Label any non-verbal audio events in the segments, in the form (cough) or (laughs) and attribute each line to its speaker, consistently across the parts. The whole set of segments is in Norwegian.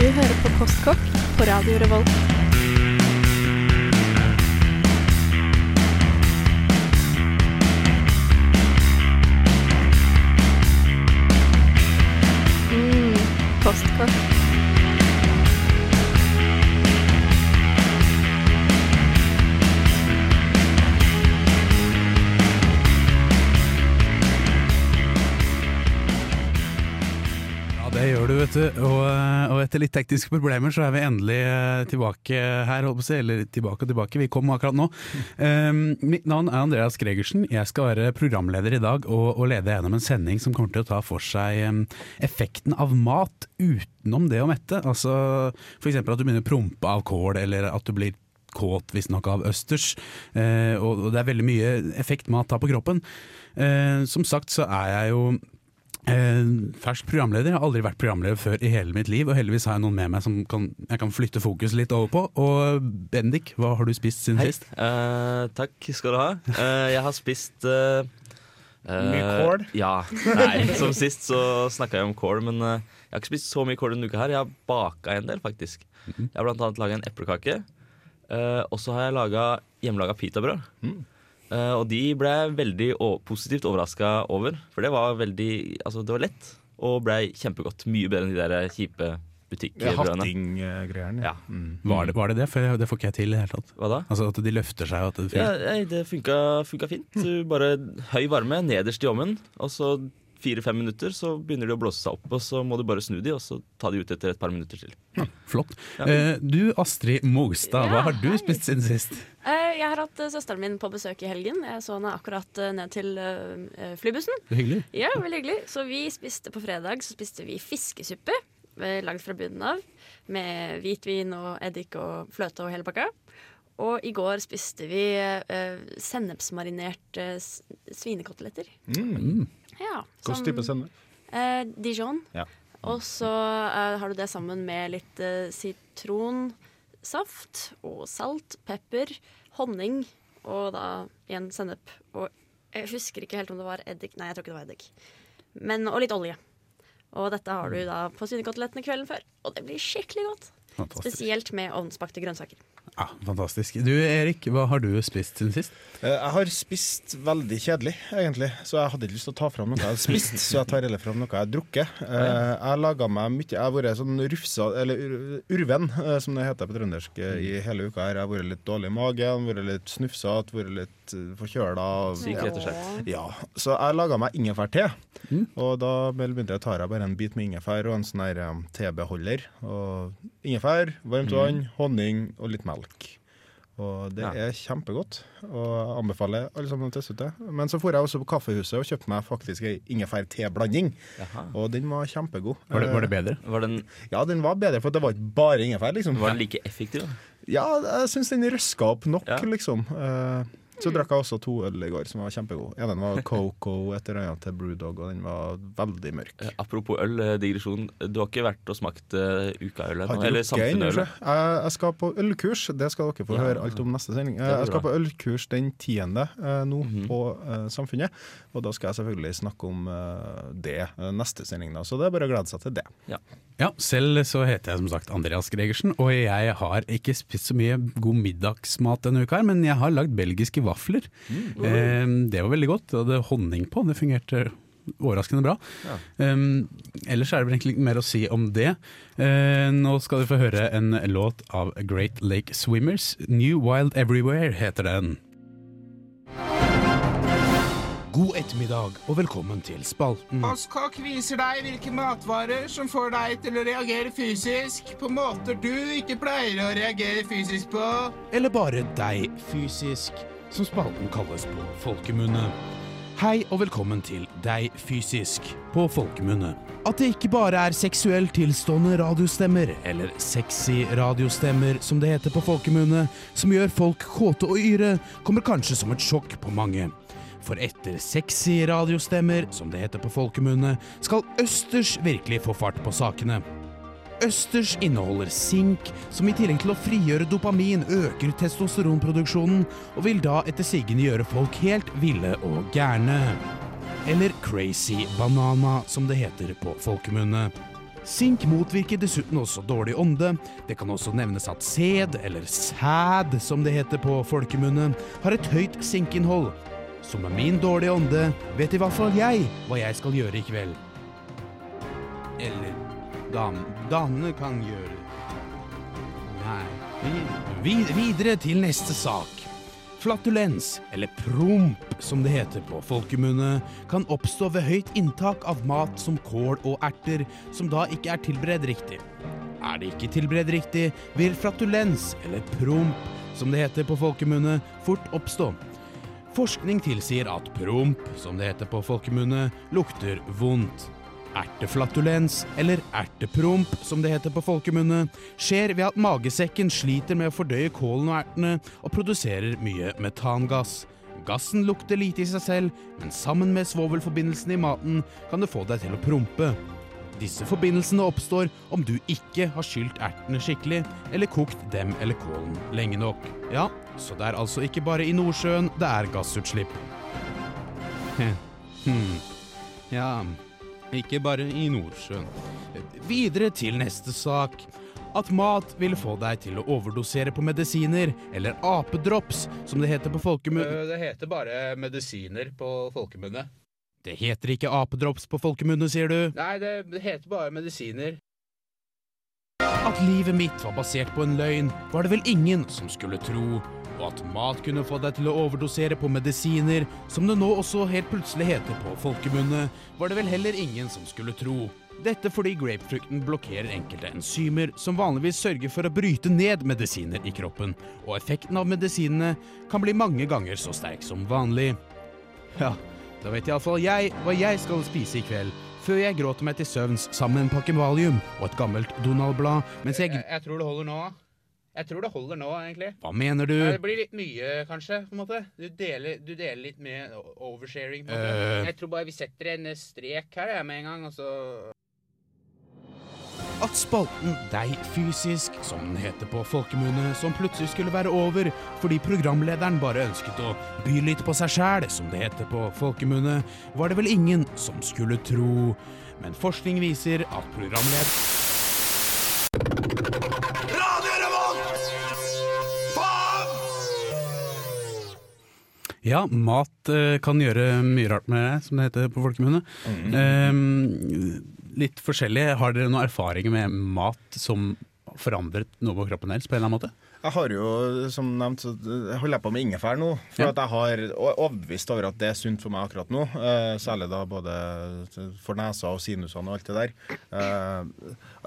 Speaker 1: Du hører på Kostkokk på Radio Revolt. Mm, postkokk.
Speaker 2: Ja, det gjør du, vet du. Og, eh, og etter litt tekniske problemer så er vi endelig eh, tilbake her. Eller tilbake og tilbake, vi kom akkurat nå. Um, mitt navn er Andreas Gregersen. Jeg skal være programleder i dag og, og lede gjennom en sending som kommer til å ta for seg effekten av mat utenom det å mette. Altså f.eks. at du begynner å prompe av kål, eller at du blir kåt visstnok av østers. Eh, og, det er veldig mye effekt mat har på kroppen. Eh, som sagt så er jeg jo Eh, fersk programleder. Jeg har aldri vært programleder før i hele mitt liv, og heldigvis har jeg noen med meg som kan, jeg kan flytte fokus litt over på. Og Bendik, hva har du spist siden
Speaker 3: Hei.
Speaker 2: sist?
Speaker 3: Uh, takk skal du ha. Uh, jeg har spist uh, eh,
Speaker 4: Mye kål?
Speaker 3: Ja. Nei, som sist så snakka jeg om kål, men eh, jeg har ikke spist så mye kål denne uka her. Jeg har baka en del, faktisk. Jeg har blant annet laga en eplekake. eh, og så har jeg laga hjemmelaga pitabrød. Eh, og de ble veldig positivt overraska over, for det var veldig Altså, det var lett og ble kjempegodt. Mye bedre enn de der kjipe butikkbrødene.
Speaker 4: Hatting-greiene.
Speaker 3: Ja.
Speaker 4: Mm.
Speaker 2: Var det, var det det? For det får ikke jeg til i det hele tatt.
Speaker 3: Hva da?
Speaker 2: Altså At de løfter seg og at det
Speaker 3: Ja, nei, det funka, funka fint. Du bare høy varme nederst i ovnen, og så fire-fem minutter, så begynner de å blåse seg opp, og så må du bare snu de, og så ta de ut etter et par minutter til.
Speaker 2: Flott.
Speaker 3: Ja.
Speaker 2: Eh, du Astrid Mogstad, hva
Speaker 5: Ja,
Speaker 2: har du
Speaker 5: hei.
Speaker 2: spist siden sist?
Speaker 5: Eh, Jeg har hatt eh, søsteren min på besøk i helgen. Jeg så henne akkurat ned til flybussen.
Speaker 2: Hyggelig.
Speaker 5: Ja, veldig hyggelig. Så vi spiste på fredag så spiste vi fiskesuppe lagd fra bunnen av. Med hvitvin og eddik og fløte og hele pakka. Og i går spiste vi uh, sennepsmarinerte svinekoteletter.
Speaker 4: Mm.
Speaker 5: Ja,
Speaker 4: Hvilken type sennep?
Speaker 5: Eh, Dijon.
Speaker 4: Ja.
Speaker 5: Og så eh, har du det sammen med litt eh, sitronsaft og salt, pepper, honning og da igjen sennep. Og jeg husker ikke helt om det var eddik. Nei, jeg tror ikke det var eddik. Men, og litt olje. Og dette har du da på svinekotelettene kvelden før. Og det blir skikkelig godt.
Speaker 2: Fantastisk.
Speaker 5: Spesielt med ovnsbakte grønnsaker.
Speaker 2: Ja, fantastisk. Du Erik, hva har du spist siden sist?
Speaker 4: Eh, Jeg har spist veldig kjedelig, egentlig. Så jeg hadde ikke lyst til å ta fram noe jeg hadde spist, så jeg tar heller fram noe jeg har drukket. Eh, Jeg laga meg mye Jeg har vært sånn rufsa, eller urven, eh, som det heter på trøndersk, i hele uka her. Jeg har vært litt dårlig i magen, vært litt snufsete, vært litt forkjøla.
Speaker 3: Syk, rett og slett.
Speaker 4: Ja, så jeg laga meg ingefærte. Og da begynte jeg å ta jeg bare en bit med ingefær og en sånn tebeholder. Og ingefær, varmt vann, honning og litt melk. Og det
Speaker 3: Ja.
Speaker 4: er kjempegodt, og anbefaler alle sammen å teste ut det. Men så for jeg også på kaffehuset og kjøpte meg faktisk ei ingefær-teblanding, og den var kjempegod.
Speaker 2: Var det, var det
Speaker 4: Eh,
Speaker 2: bedre?
Speaker 3: Var den,
Speaker 4: Ja, den var bedre, for det var ikke bare ingefær, liksom.
Speaker 3: var den like effektiv?
Speaker 4: Ja, jeg syns den røska opp nok,
Speaker 3: Ja.
Speaker 4: liksom. Eh, Så drakk jeg også to øl i går som var kjempegode. En var Coco etter øynene til Brewdog, og den var veldig mørk.
Speaker 3: Eh, Apropos øl, eh, digresjon. Du har ikke vært og smakt uh, ukaøl
Speaker 4: Har
Speaker 3: ennå?
Speaker 4: ikke
Speaker 3: Eller
Speaker 4: samfunnsølet? jeg. Jeg skal på ølkurs, det skal dere få
Speaker 3: Ja.
Speaker 4: høre alt om neste sending. Jeg skal på ølkurs den tiende uh, nå
Speaker 3: Mhm.
Speaker 4: på uh, Samfunnet, og da skal jeg selvfølgelig snakke om det neste sending. da, Så det er bare å glede seg til det.
Speaker 2: Ja, selv så heter jeg som sagt Andreas Gregersen, og jeg har ikke spist så mye god middagsmat denne uka her, men jeg har lagd belgiske vafler. Eh, det var veldig godt, det hadde honning på, det fungerte overraskende bra. Um, ellers er det vel egentlig mer å si om det. Uh, nå skal du få høre en låt av Great Lake Swimmers. New Wild Everywhere heter den. God ettermiddag og velkommen til spalten.
Speaker 6: Postkokk viser deg hvilke matvarer som får deg til å reagere fysisk på måter du ikke pleier å reagere fysisk på.
Speaker 2: eller bare deg fysisk, som spalten kalles på folkemunne. Hei og velkommen til Deg fysisk på folkemunne. At det ikke bare er seksuelt tilstående radiostemmer, eller sexy radiostemmer som det heter på folkemunne, som gjør folk kåte og yre, kommer kanskje som et sjokk på mange. For etter sexy radiostemmer, som det heter på folkemunne, skal østers virkelig få fart på sakene. Østers inneholder sink, som i tillegg til å frigjøre dopamin øker testosteronproduksjonen, og vil da etter sigende gjøre folk helt ville og gærne. Eller crazy banana, som det heter på folkemunne.
Speaker 7: Sink motvirker dessuten også dårlig ånde. Det kan også nevnes at sæd, eller sæd som det heter på folkemunne, har et høyt sinkinnhold. Så med min dårlige ånde vet i hvert fall jeg hva jeg skal gjøre i kveld. Eller dam, damene kan gjøre Nei. Vi, videre til neste sak. Flatulens, eller promp som det heter på folkemunne, kan oppstå ved høyt inntak av mat som kål og erter, som da ikke er tilberedt riktig. Er det ikke tilberedt riktig, vil flatulens, eller promp, som det heter på folkemunne, fort oppstå. Forskning tilsier at promp, som det heter på folkemunne, lukter vondt. Erteflatulens, eller ertepromp som det heter på folkemunne, skjer ved at magesekken sliter med å fordøye kålen og ertene og produserer mye metangass. Gassen lukter lite i seg selv, men sammen med svovelforbindelsene i maten kan det få deg til å prompe. Disse forbindelsene oppstår om du ikke har skylt ertene skikkelig, eller kokt dem eller kålen lenge nok. Ja, så det er altså ikke bare i Nordsjøen det er gassutslipp. (laughs) hm. Ja, ikke bare i Nordsjøen. Videre til neste sak. At mat vil få deg til å overdosere på medisiner, eller apedrops, som det heter på folkemunne. Det heter bare medisiner på folkemunne. Det heter ikke apedrops på folkemunne, sier du? Nei, det heter bare medisiner. At livet mitt var basert på en løgn, var det vel ingen som skulle tro. Og at mat kunne få deg til å overdosere på medisiner, som det nå også helt plutselig heter på folkemunne, var det vel heller ingen som skulle tro. Dette fordi grapefrukten blokkerer enkelte enzymer som vanligvis sørger for å bryte ned medisiner i kroppen, og effekten av medisinene kan bli mange ganger så sterk som vanlig. Ja, da vet iallfall jeg hva jeg skal spise i kveld, før jeg gråter meg til søvns sammen med en pakke Valium og et gammelt Donald-blad mens jeg
Speaker 8: Jeg tror det holder nå. Jeg tror det holder nå, egentlig.
Speaker 7: Hva mener du?
Speaker 8: Det blir litt mye, kanskje. på en måte. Du deler, du deler litt med oversharing. på en måte.
Speaker 7: Uh...
Speaker 8: Jeg tror bare vi setter en strek her jeg, med en gang, og så
Speaker 7: At spalten Deg fysisk, som den heter på folkemunne, som plutselig skulle være over fordi programlederen bare ønsket å by litt på seg sjæl, som det heter på folkemunne, var det vel ingen som skulle tro. Men forskning viser at programleder... Ja, mat eh, kan gjøre mye rart med deg, som det heter på folkemunne. Eh, litt forskjellig. Har dere noen erfaringer med mat som forandret noe på kroppen deres på en eller annen måte?
Speaker 4: Jeg har jo, som nevnt, så holder jeg på med ingefær nå. For
Speaker 7: Ja.
Speaker 4: at jeg har er overbevist over at det er sunt for meg akkurat nå. Eh, særlig da både for nesa og sinusene og alt det der. Eh,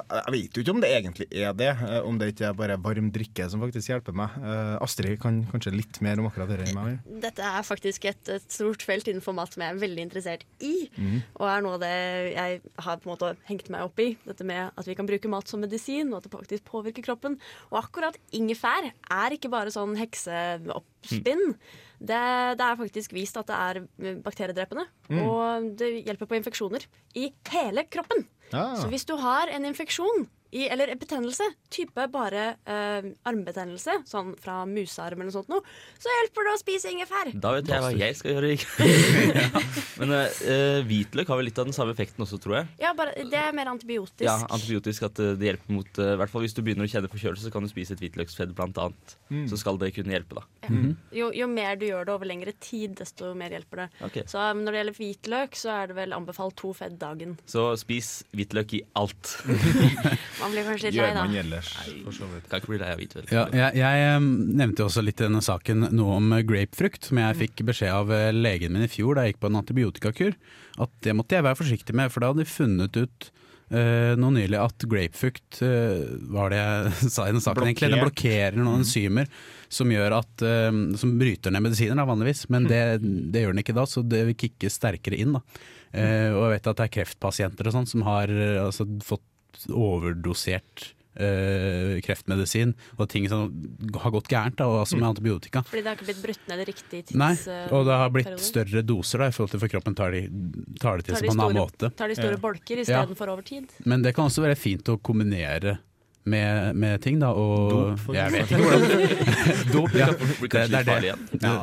Speaker 4: jeg vet jo ikke om det egentlig er det, eh, om det ikke er bare varm drikke som faktisk hjelper meg. Eh, Astrid kan kanskje litt mer om akkurat det enn meg.
Speaker 5: Dette er faktisk et, et stort felt innenfor mat som jeg er veldig interessert i. Og er noe av det jeg har på en måte hengt meg opp i. Dette med at vi kan bruke mat som medisin, og at det faktisk påvirker kroppen. Og akkurat ingefær er ikke bare sånn hekseoppspinn. Det, det er faktisk vist at det er bakteriedrepende. Og det hjelper på infeksjoner i hele kroppen.
Speaker 4: Ah.
Speaker 5: Så hvis du har en infeksjon i, eller betennelse, type bare eh, armbetennelse, sånn fra musearm eller noe sånt noe, så hjelper det å spise ingefær.
Speaker 3: Da vet jeg hva jeg skal gjøre. (laughs) ja. Men eh, hvitløk har vel litt av den samme effekten også, tror jeg.
Speaker 5: Ja, bare, Det er mer antibiotisk.
Speaker 3: Ja, Antibiotisk at eh, det hjelper mot eh, I hvert fall hvis du begynner å kjenne forkjølelse, så kan du spise et hvitløksfedd blant annet. Så skal det kunne hjelpe, da.
Speaker 5: Jo, jo mer du gjør det over lengre tid, desto mer hjelper det.
Speaker 3: Okay.
Speaker 5: Så når det gjelder hvitløk, så er det vel anbefalt to fedd dagen.
Speaker 3: Så spis hvitløk i alt. (laughs)
Speaker 5: Man blir kanskje litt lei, da.
Speaker 4: man ellers, for så vidt.
Speaker 3: Kan ikke bli lei av hvitløk.
Speaker 7: Ja, jeg, jeg nevnte jo også litt i denne saken noe om eh, grapefrukt, som jeg fikk beskjed av eh, legen min i fjor da jeg gikk på en antibiotikakur. At det måtte jeg være forsiktig med, for da hadde de funnet ut Uh, nå nylig at grapefrukt uh, var det jeg (laughs) sa i den saken egentlig? Den blokkerer noen enzymer som gjør at uh, Som bryter ned medisiner, da, vanligvis. Men det, det gjør den ikke da, så det vil kicke sterkere inn. da. Eh, og jeg vet at det er kreftpasienter og sånn som har eh, altså, fått overdosert eh, kreftmedisin og ting som har gått gærent, da, altså med antibiotika.
Speaker 5: Fordi det har ikke blitt brutt ned i riktig tids...
Speaker 7: Nei,
Speaker 5: eh,
Speaker 7: og det har blitt
Speaker 5: periode.
Speaker 7: større doser da, i forhold til for kroppen tar, de, tar det til
Speaker 5: Tar
Speaker 7: seg på en annen måte.
Speaker 5: Tar de store
Speaker 4: Ja.
Speaker 5: bolker
Speaker 7: Ja.
Speaker 5: istedenfor over tid.
Speaker 7: Men det kan også være fint å kombinere
Speaker 2: med, med ting, da. Og
Speaker 4: Dop,
Speaker 2: jeg vet ikke hvordan (laughs) Dop, ja.
Speaker 3: Det det, er litt farlig igjen.
Speaker 2: Ja,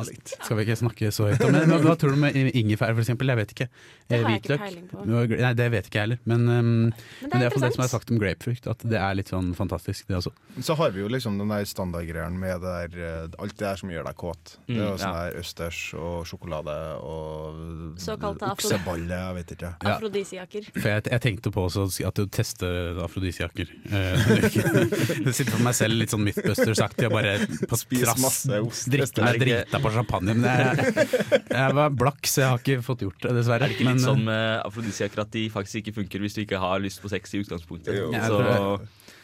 Speaker 2: skal vi ikke snakke så høyt om? Men Hva tror du med ingefær, for eksempel? Jeg vet ikke.
Speaker 5: Det har jeg ikke peiling på.
Speaker 2: Nei, det vet ikke jeg heller. Men, um, men det er iallfall det som er sagt om grapefrukt, at det er litt sånn fantastisk, det også.
Speaker 4: Så har vi jo liksom den der standardgreien med det der, eh, alt det der som gjør deg kåt. Det er jo
Speaker 3: Mm,
Speaker 4: sånn
Speaker 3: ja.
Speaker 4: der østers og sjokolade og
Speaker 5: Såkalte
Speaker 4: okseballe, jeg vet ikke.
Speaker 2: Ja.
Speaker 5: Afrodisiaker.
Speaker 2: For jeg, jeg tenkte på også at å teste afrodisiaker eh, (laughs) (laughs) Det sitter for meg selv litt sånn Mythbusters-aktig og bare på trass
Speaker 4: masse ost.
Speaker 2: drikke
Speaker 3: Er
Speaker 2: meg drita på champagne. Men jeg, jeg var blakk, så jeg har ikke fått gjort det, dessverre.
Speaker 3: Er det ikke
Speaker 2: Men,
Speaker 3: litt sånn
Speaker 2: eh,
Speaker 3: med afrodisiak at de faktisk ikke funker hvis du ikke har lyst på sex i utgangspunktet?
Speaker 4: Jo.
Speaker 2: Jeg
Speaker 3: Så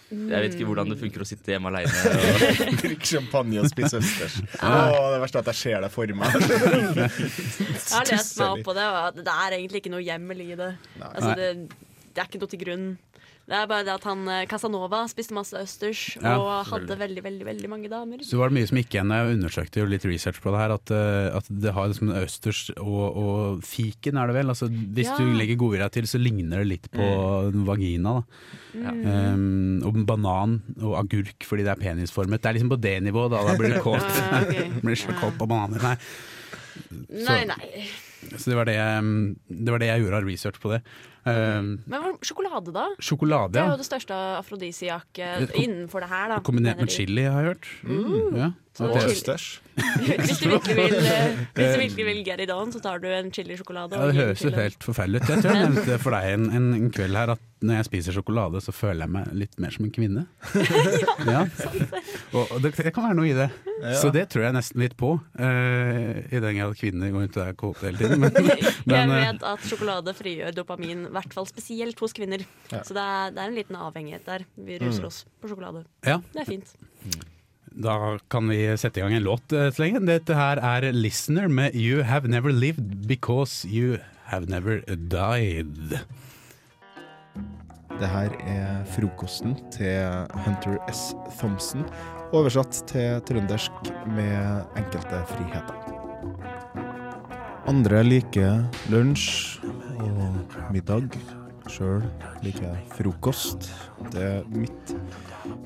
Speaker 3: jeg vet ikke hvordan det funker å sitte hjemme aleine. Og... (laughs)
Speaker 4: Drikke champagne og spise østers. Åh, det verste er at jeg ser det for meg. (laughs)
Speaker 5: Jeg har lest meg opp på det, og det er egentlig ikke noe hjemmel i det. Altså, det, det er ikke noe til grunn. Det er bare det at han eh, Casanova spiste masse østers
Speaker 2: Ja,
Speaker 5: og hadde veldig veldig, veldig mange damer.
Speaker 2: så var det mye som gikk igjen. Jeg undersøkte jo litt research på det her. At, eh, at det har liksom østers og, og fiken, er det vel. Altså, hvis
Speaker 5: Ja.
Speaker 2: du legger godvilja til, så ligner det litt på mm. vagina.
Speaker 3: Ja.
Speaker 2: Um, og banan og agurk fordi det er penisformet. Det er liksom på det nivået, da. Da blir du (laughs) kåt. (laughs) Blir så kåt på bananer. Nei.
Speaker 5: Nei, nei.
Speaker 2: Så det var det, jeg- det var det jeg gjorde av research på det. Um,
Speaker 5: Men sjokolade, da?
Speaker 2: sjokolade, ja.
Speaker 5: Det er jo det største afrodisiaket
Speaker 2: Eh,
Speaker 5: innenfor det her, da.
Speaker 2: Kombinert med chili, har jeg hørt. Ja.
Speaker 5: Så
Speaker 4: det
Speaker 2: det-
Speaker 4: østers. (laughs)
Speaker 5: Hvis du virkelig vil, eh, hvis du virkelig vil get it on, så tar du en chilisjokolade.
Speaker 2: Ja, det høres jo helt forferdelig ut. Jeg tror jeg (laughs) nevnte for deg en, en, en kveld her at når jeg spiser sjokolade, så føler jeg meg litt mer som en kvinne. (laughs) ja, Og, og det, det kan være noe i det. Så det tror jeg nesten litt på. Uh, I den grad kvinner går rundt og er kåte hele tiden. Men,
Speaker 5: Jeg
Speaker 2: men jeg
Speaker 5: vet at sjokolade frigjør dopamin, hvert fall spesielt hos kvinner.
Speaker 4: Ja.
Speaker 5: Så det er, det er en liten avhengighet der. Vi ruser oss på sjokolade.
Speaker 2: ja,
Speaker 5: Det er fint.
Speaker 2: da kan vi sette i gang en låt eh, så lenge. Dette her er 'Listener' med 'You Have Never Lived Because You Have Never Died'.
Speaker 4: Det her er frokosten til Hunter S. Thompson, oversatt til trøndersk med enkelte friheter. Andre liker lunsj og middag. Sjøl liker jeg frokost. Det er mitt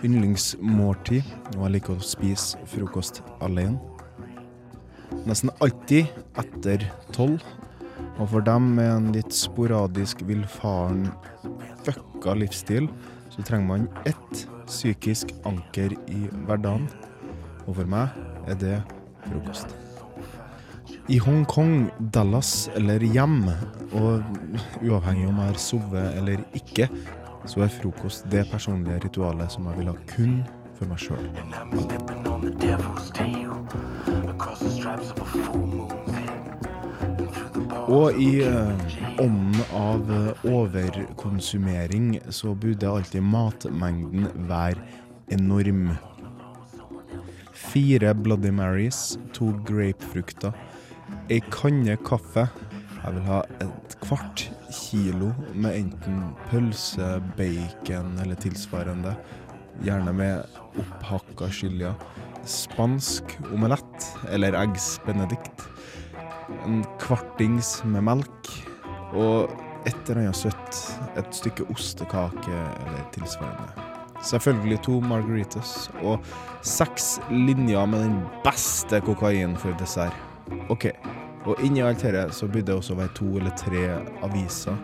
Speaker 4: yndlingsmåltid, og jeg liker å spise frokost alene. Nesten alltid etter tolv. Og for dem med en litt sporadisk villfaren fucka livsstil, så trenger man ett psykisk anker i hverdagen. Og for meg er det frokost. I Hongkong, Dallas eller hjem, og uavhengig om jeg har sovet eller ikke, så er frokost det personlige ritualet som jeg vil ha kun for meg sjøl. Og i eh, ånden av eh, overkonsumering så burde alltid matmengden være enorm. Fire Bloody Marys, to grapefrukter, ei kanne kaffe. Jeg vil ha et kvart kilo med enten pølse, bacon eller tilsvarende. Gjerne med opphakka chilier. Spansk omelett eller eggs benedict en kvartings med melk og et eller annet søtt. Et stykke ostekake eller tilsvarende. Selvfølgelig to margaritas og seks linjer med den beste kokain for dessert. OK. Og inni alt dette så burde det også være to eller tre aviser.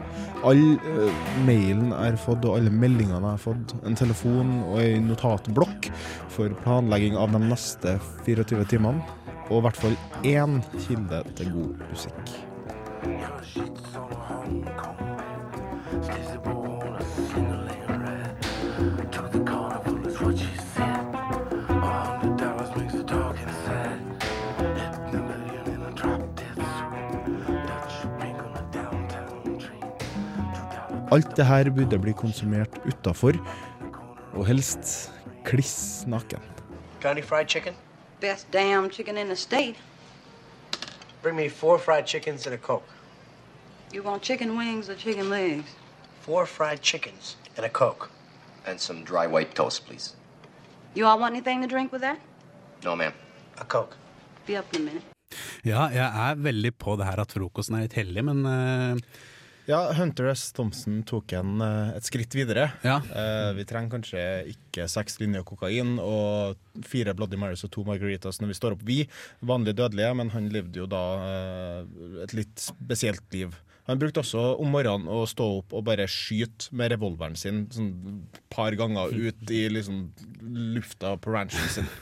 Speaker 4: All uh, mailen jeg har fått, og alle meldingene jeg har fått. En telefon og ei notatblokk for planlegging av de neste 24 timene. Og i hvert fall én kilde til god musikk. Alt det her burde bli konsumert utafor, og helst kliss naken.
Speaker 9: Got any fried chicken?
Speaker 10: Best damn chicken in the state.
Speaker 9: Bring me four fried chickens and a Coke.
Speaker 10: You want chicken wings or chicken legs?
Speaker 9: Four fried chickens and a Coke.
Speaker 11: And some dry white toast, please.
Speaker 10: You all want anything to drink with that?
Speaker 11: No, ma'am.
Speaker 9: A Coke.
Speaker 10: Be up in a minute.
Speaker 2: Ja, jeg er veldig på det her at frokosten er litt hellig, men eh,
Speaker 4: Ja, Hunter S. Thompson tok en eh, et skritt videre.
Speaker 2: Ja.
Speaker 4: Eh, vi trenger kanskje ikke seks linjer kokain og fire Bloody Marys og to Margaritas når vi står opp, vi vanlige dødelige, men han levde jo da eh, et litt spesielt liv. Han brukte også om morgenen å stå opp og bare skyte med revolveren sin sånn par ganger ut i liksom lufta på ranchen sin. (laughs)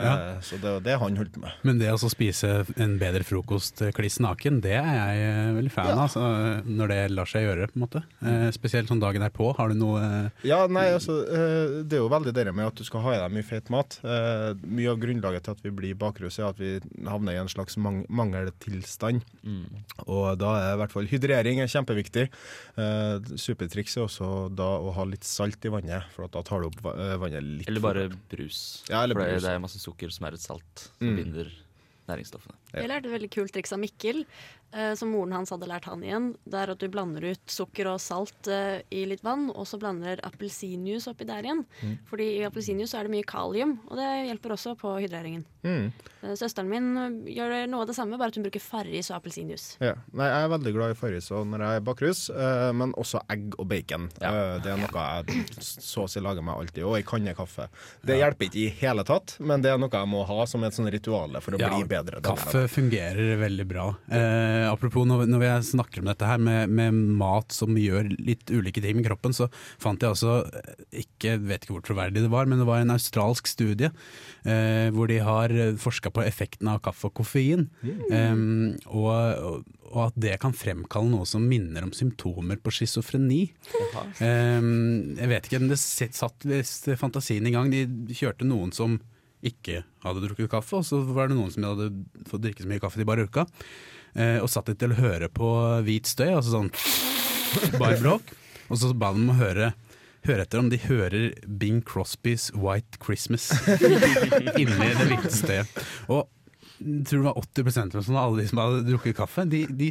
Speaker 4: Eh, så det var det han holdt med.
Speaker 2: Men det å spise en bedre frokost eh, kliss naken, det er jeg eh, veldig fan av. Altså, når det lar seg gjøre, på en måte. Spesielt sånn dagen derpå. Har du noe
Speaker 4: Ja, nei, altså, Det er jo veldig det med at du skal ha i deg mye feit mat. Mye av grunnlaget til at vi blir bakrus, er at vi havner i en slags mang mangeltilstand. Og da er i hvert fall hydrering er kjempeviktig. Eh, Supertriks er også da å ha litt salt i vannet, for da tar du opp eh, vannet litt.
Speaker 3: Eller bare brus.
Speaker 4: Ja, eller
Speaker 3: For det,
Speaker 4: brus.
Speaker 3: det er masse sukker som er et salt som
Speaker 4: Mm.
Speaker 3: binder næringsstoffene.
Speaker 5: Jeg lærte et veldig kult triks av Mikkel, eh, som moren hans hadde lært han igjen. Det er at du blander ut sukker og salt eh, i litt vann, og så blander appelsinjuice oppi der igjen.
Speaker 4: Mm.
Speaker 5: Fordi i appelsinjuice er det mye kalium, og det hjelper også på hydreringen.
Speaker 4: Mm.
Speaker 5: Eh, Søsteren min eh, gjør noe av det samme, bare at hun bruker Farris og appelsinjuice.
Speaker 4: Ja. Nei, jeg er veldig glad i Farris og når jeg er bakrus, eh, men også egg og bacon. Eh, det er noe jeg så å si lager meg alltid, og ei kanne kaffe. Det hjelper ikke i hele tatt, men det er noe jeg må ha som et sånn ritual for å
Speaker 2: Ja,
Speaker 4: bli bedre.
Speaker 2: Kaffe fungerer veldig bra. Eh, apropos når, når jeg snakker om dette her med, med mat som gjør litt ulike ting med kroppen, så fant jeg også eh, ikke, vet ikke hvor troverdig det var, men det var en australsk studie eh, hvor de har forska på effekten av kaffe og koffein. Eh, og, og at det kan fremkalle noe som minner om symptomer på schizofreni. Eh, jeg vet ikke, men det satt visst fantasien i gang. De kjørte noen som ikke hadde drukket kaffe, og så var det noen som hadde fått drikke så mye kaffe de bare orka. Eh, og satt de til å høre på hvit støy, altså sånn (laughs) bare bråk. Og så ba de om å høre, høre etter om de hører Bing Crosbys White Christmas (laughs) inni det hvite støyet. Tror det var 80 eller sånn av alle de som hadde drukket kaffe, de, de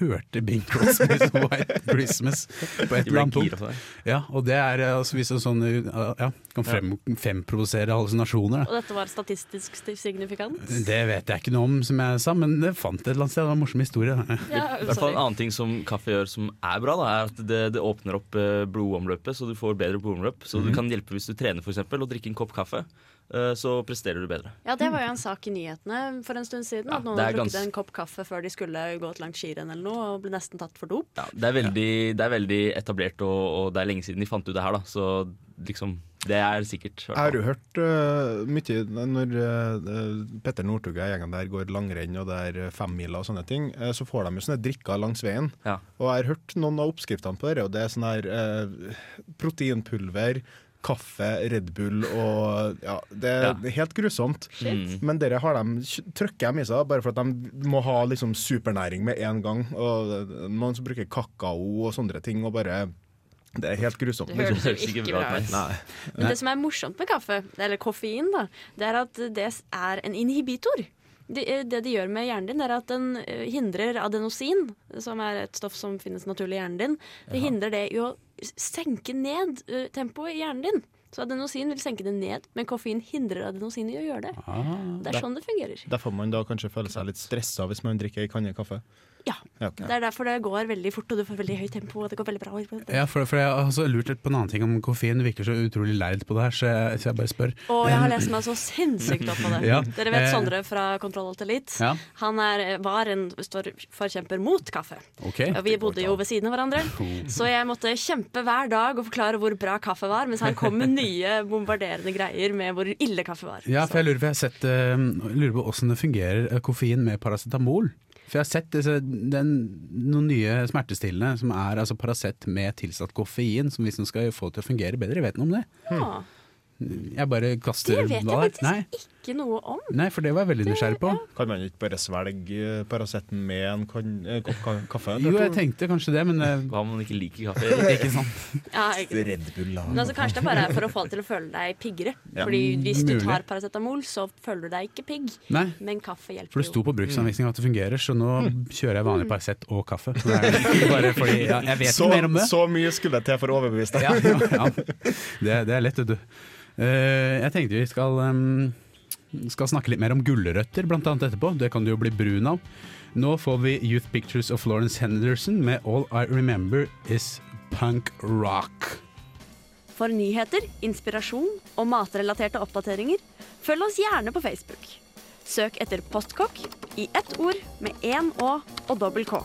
Speaker 2: hørte Bing Crosbys White Christmas på et eller annet punkt. Ja, og det er altså hvis det er sånn ja, kan frem, fremprovosere hallusinasjoner. da.
Speaker 5: Og dette var statistisk signifikant.
Speaker 2: Det vet jeg ikke noe om, som jeg sa, men det fant et eller annet sted. Det var en morsom historie.
Speaker 5: Ja,
Speaker 3: I hvert fall. En annen ting som kaffe gjør som er bra, da, er at det, det åpner opp eh, blodomløpet, så du får bedre blodomløp. Så
Speaker 2: mm.
Speaker 3: du kan hjelpe hvis du trener for eksempel, og drikke en kopp kaffe. Eh, Så presterer du bedre.
Speaker 5: Ja, det var jo en sak i nyhetene for en stund siden.
Speaker 3: Ja,
Speaker 5: at noen hadde drukket
Speaker 3: gans-
Speaker 5: en kopp kaffe før de skulle gå et langt skirenn eller noe, og ble nesten tatt for dop.
Speaker 3: Ja, det, er veldig, det er veldig etablert, og, og det er lenge siden de fant ut det her, da. Så liksom Det er sikkert.
Speaker 4: Jeg har jo hørt uh, mye når uh, Petter Northug og gjengen der går langrenn og det er femmila og sånne ting, uh, så får de jo sånne drikker langs veien.
Speaker 3: Ja.
Speaker 4: Og jeg har hørt noen av oppskriftene på det, og det er sånn her proteinpulver, kaffe, Red Bull og Ja, det er
Speaker 3: Ja.
Speaker 4: helt grusomt.
Speaker 3: Shit.
Speaker 4: Men dere har dem, trykker dem i seg bare for at de må ha liksom supernæring med en gang. Og eh, noen som bruker kakao og sånne ting, og bare Det er helt grusomt.
Speaker 5: Det høres
Speaker 3: liksom. ikke bra ut.
Speaker 5: Men det som er morsomt med kaffe, eller koffein, da, det er at det er en inhibitor. Det, det de gjør med hjernen din, er at den eh, hindrer adenosin, som er et stoff som finnes naturlig i hjernen din. Det hindrer det i å senke ned uh, tempoet i hjernen din. Så adenosin vil senke det ned, men koffein hindrer adenosin i å gjøre det. Det er sånn det fungerer.
Speaker 4: Derfor man da kanskje føler seg litt stressa hvis man drikker ei kanne kaffe.
Speaker 5: Ja.
Speaker 4: Ja, ok.
Speaker 5: Det er derfor det går veldig fort, og du får veldig høyt tempo, og det går veldig bra.
Speaker 2: Ja, for, for Jeg har også lurt litt på en annen ting om koffein. Du virker så utrolig lærd på det her, så jeg, så jeg bare spør.
Speaker 5: Og jeg har lest meg så sinnssykt opp på det. (laughs)
Speaker 2: Ja.
Speaker 5: Dere vet
Speaker 2: Eh,
Speaker 5: Sondre fra Kontroll Alt Elite?
Speaker 2: Ja.
Speaker 5: Han er, var en stor forkjemper mot kaffe.
Speaker 2: Okay.
Speaker 5: Og vi bodde jo ved siden av hverandre, (laughs) så jeg måtte kjempe hver dag og forklare hvor bra kaffe var, mens han kom med nye bombarderende greier med hvor ille kaffe var.
Speaker 2: Ja, for jeg lurer, på, jeg har sett, eh, lurer på hvordan det fungerer eh, koffein med paracetamol. For jeg har sett disse, den, noen nye smertestillende som er altså Paracet med tilsatt koffein, som hvis den skal få til å fungere bedre. Vet noe om det?
Speaker 5: Ah,
Speaker 2: Jeg bare kaster
Speaker 5: det vet jeg faktisk
Speaker 2: Nei,
Speaker 5: ikke noe om.
Speaker 2: nei, for det var jeg veldig nysgjerrig på.
Speaker 4: Kan man ikke bare svelge eh, Paraceten med en eh, kopp ka- kaffe?
Speaker 2: Jo, jeg tenkte kanskje det, men eh,
Speaker 3: Hva om man ikke liker kaffe? (laughs)
Speaker 2: ikke sant.
Speaker 5: Ja, ikke.
Speaker 4: Red Bull.
Speaker 5: Men altså, kanskje det er bare for å få deg til å føle deg piggere.
Speaker 4: Ja.
Speaker 5: Fordi hvis du tar paracetamol, så føler du deg ikke pigg.
Speaker 2: Nei,
Speaker 5: Men kaffe hjelper jo.
Speaker 2: for det sto på bruksanvisninga at det fungerer, så nå kjører jeg vanlig Paracet og kaffe. Så (laughs) bare fordi ja, jeg vet
Speaker 4: Så,
Speaker 2: mer om det.
Speaker 4: så mye skulle det til for å overbevise deg.
Speaker 2: Ja, ja, ja. Det, det er lett, vet du. Eh, jeg tenkte vi skal, skal snakke litt mer om gulrøtter, blant annet etterpå. Det kan du jo bli brun av. Nå får vi Youth Pictures of Florence Henderson med All I Remember Is Punk Rock.
Speaker 5: For nyheter, inspirasjon og matrelaterte oppdateringer, følg oss gjerne på Facebook. Søk etter Postkokk i ett ord med én Å og dobbel K.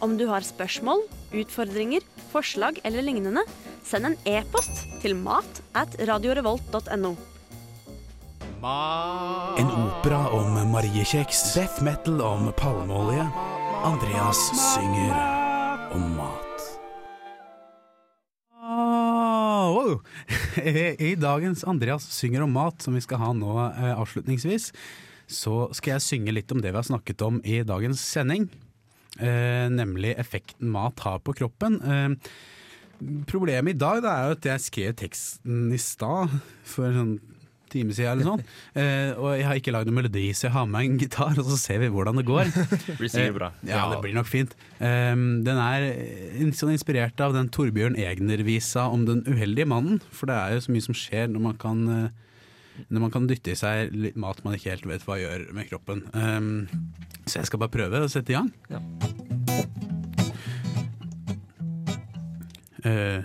Speaker 5: Om du har spørsmål, utfordringer, forslag eller lignende, send en e-post til mat at radiorevolt.no.
Speaker 2: En opera om mariekjeks, death metal om palmeolje. Andreas synger om mat. Wow. (laughs) I dagens Andreas synger om mat, som vi skal ha nå eh, avslutningsvis, så skal jeg synge litt om det vi har snakket om i dagens sending. Eh, nemlig effekten mat har på kroppen. Eh, problemet i dag Det er jo at jeg skrev teksten i stad, for en sånn time siden eller sånn. (laughs) Eh, og jeg har ikke lagd noen melodi, så jeg har med en gitar, og så ser vi hvordan det går. (laughs)
Speaker 3: Blir sikkert bra.
Speaker 2: Ja, det blir nok fint. Um, den er sånn inspirert av den Torbjørn Egner-visa om den uheldige mannen. For det er jo så mye som skjer når man kan eh, når man kan dytte i seg litt mat man ikke helt vet hva gjør med kroppen. Um, så jeg skal bare prøve å sette i gang.
Speaker 3: Ja.
Speaker 2: Uh,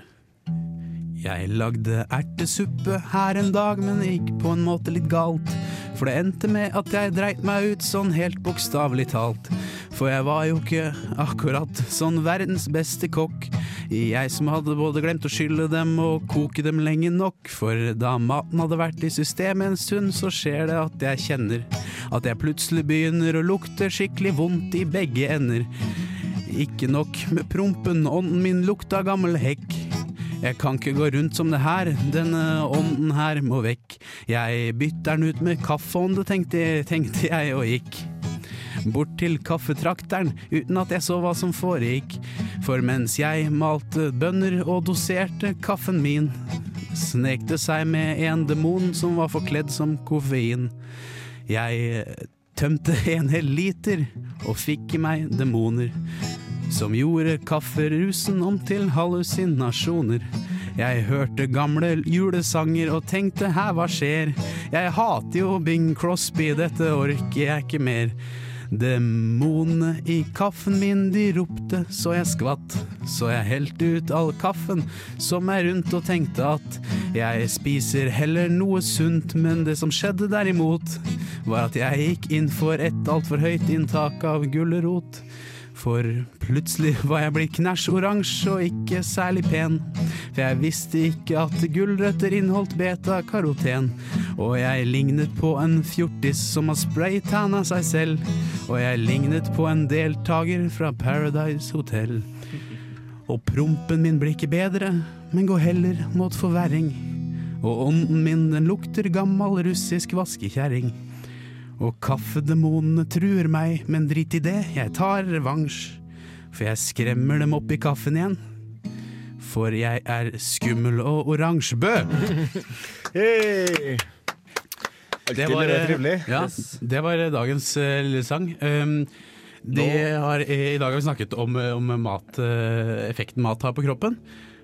Speaker 2: jeg lagde ertesuppe her en dag, men det gikk på en måte litt galt. For det endte med at jeg dreit meg ut sånn helt bokstavelig talt. For jeg var jo ikke akkurat sånn verdens beste kokk. Jeg som hadde både glemt å skylle dem og koke dem lenge nok. For da maten hadde vært i systemet en stund, så skjer det at jeg kjenner at jeg plutselig begynner å lukte skikkelig vondt i begge ender. Ikke nok med prompen, ånden min lukta gammel hekk. Jeg kan ikke gå rundt som det her, denne ånden her må vekk. Jeg bytter den ut med kaffeånde, tenkte, tenkte jeg og gikk. Bort til kaffetrakteren uten at jeg så hva som foregikk. For mens jeg malte bønner og doserte kaffen min, snek det seg med en demon som var forkledd som koffein. Jeg tømte en hel liter og fikk i meg demoner som gjorde kafferusen om til hallusinasjoner. Jeg hørte gamle julesanger og tenkte hæ, hva skjer? Jeg hater jo Bing Crosby, dette orker jeg ikke mer. Demonene i kaffen min de ropte så jeg skvatt, så jeg helte ut all kaffen som er rundt og tenkte at jeg spiser heller noe sunt, men det som skjedde derimot, var at jeg gikk inn for et altfor høyt inntak av gulrot. For plutselig var jeg blitt knæsj oransje og ikke særlig pen. For jeg visste ikke at gulrøtter inneholdt beta-karoten. Og jeg lignet på en fjortis som har spraytanna seg selv. Og jeg lignet på en deltaker fra Paradise Hotel. Og prompen min blir ikke bedre, men går heller mot forverring. Og ånden min den lukter gammal russisk vaskekjerring. Og kaffedemonene truer meg, men drit i det, jeg tar revansj. For jeg skremmer dem opp i kaffen igjen. For jeg er skummel og oransjebø! (laughs)
Speaker 4: Hey!
Speaker 2: Det var, ja, det var dagens eh, lille sang. Um, det har, I dag har vi snakket om, om mat, eh, effekten mat har på kroppen.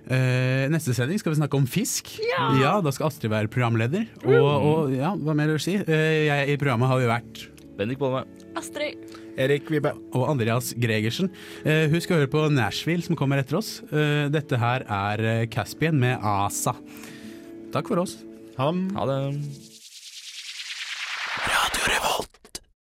Speaker 2: Eh, neste sending skal vi snakke om fisk.
Speaker 5: Ja!
Speaker 2: Da skal Astrid være programleder. Og, og ja, hva mer vil du si? Eh, jeg, I programmet har vi vært
Speaker 3: Bendik Bolme.
Speaker 5: Astrid.
Speaker 4: Erik Vibe.
Speaker 2: og Andreas Gregersen. Eh, husk å høre på Nashville som kommer etter oss. Eh, dette her er eh, Caspian med ASA. Takk for oss.
Speaker 4: Han
Speaker 3: Ha det.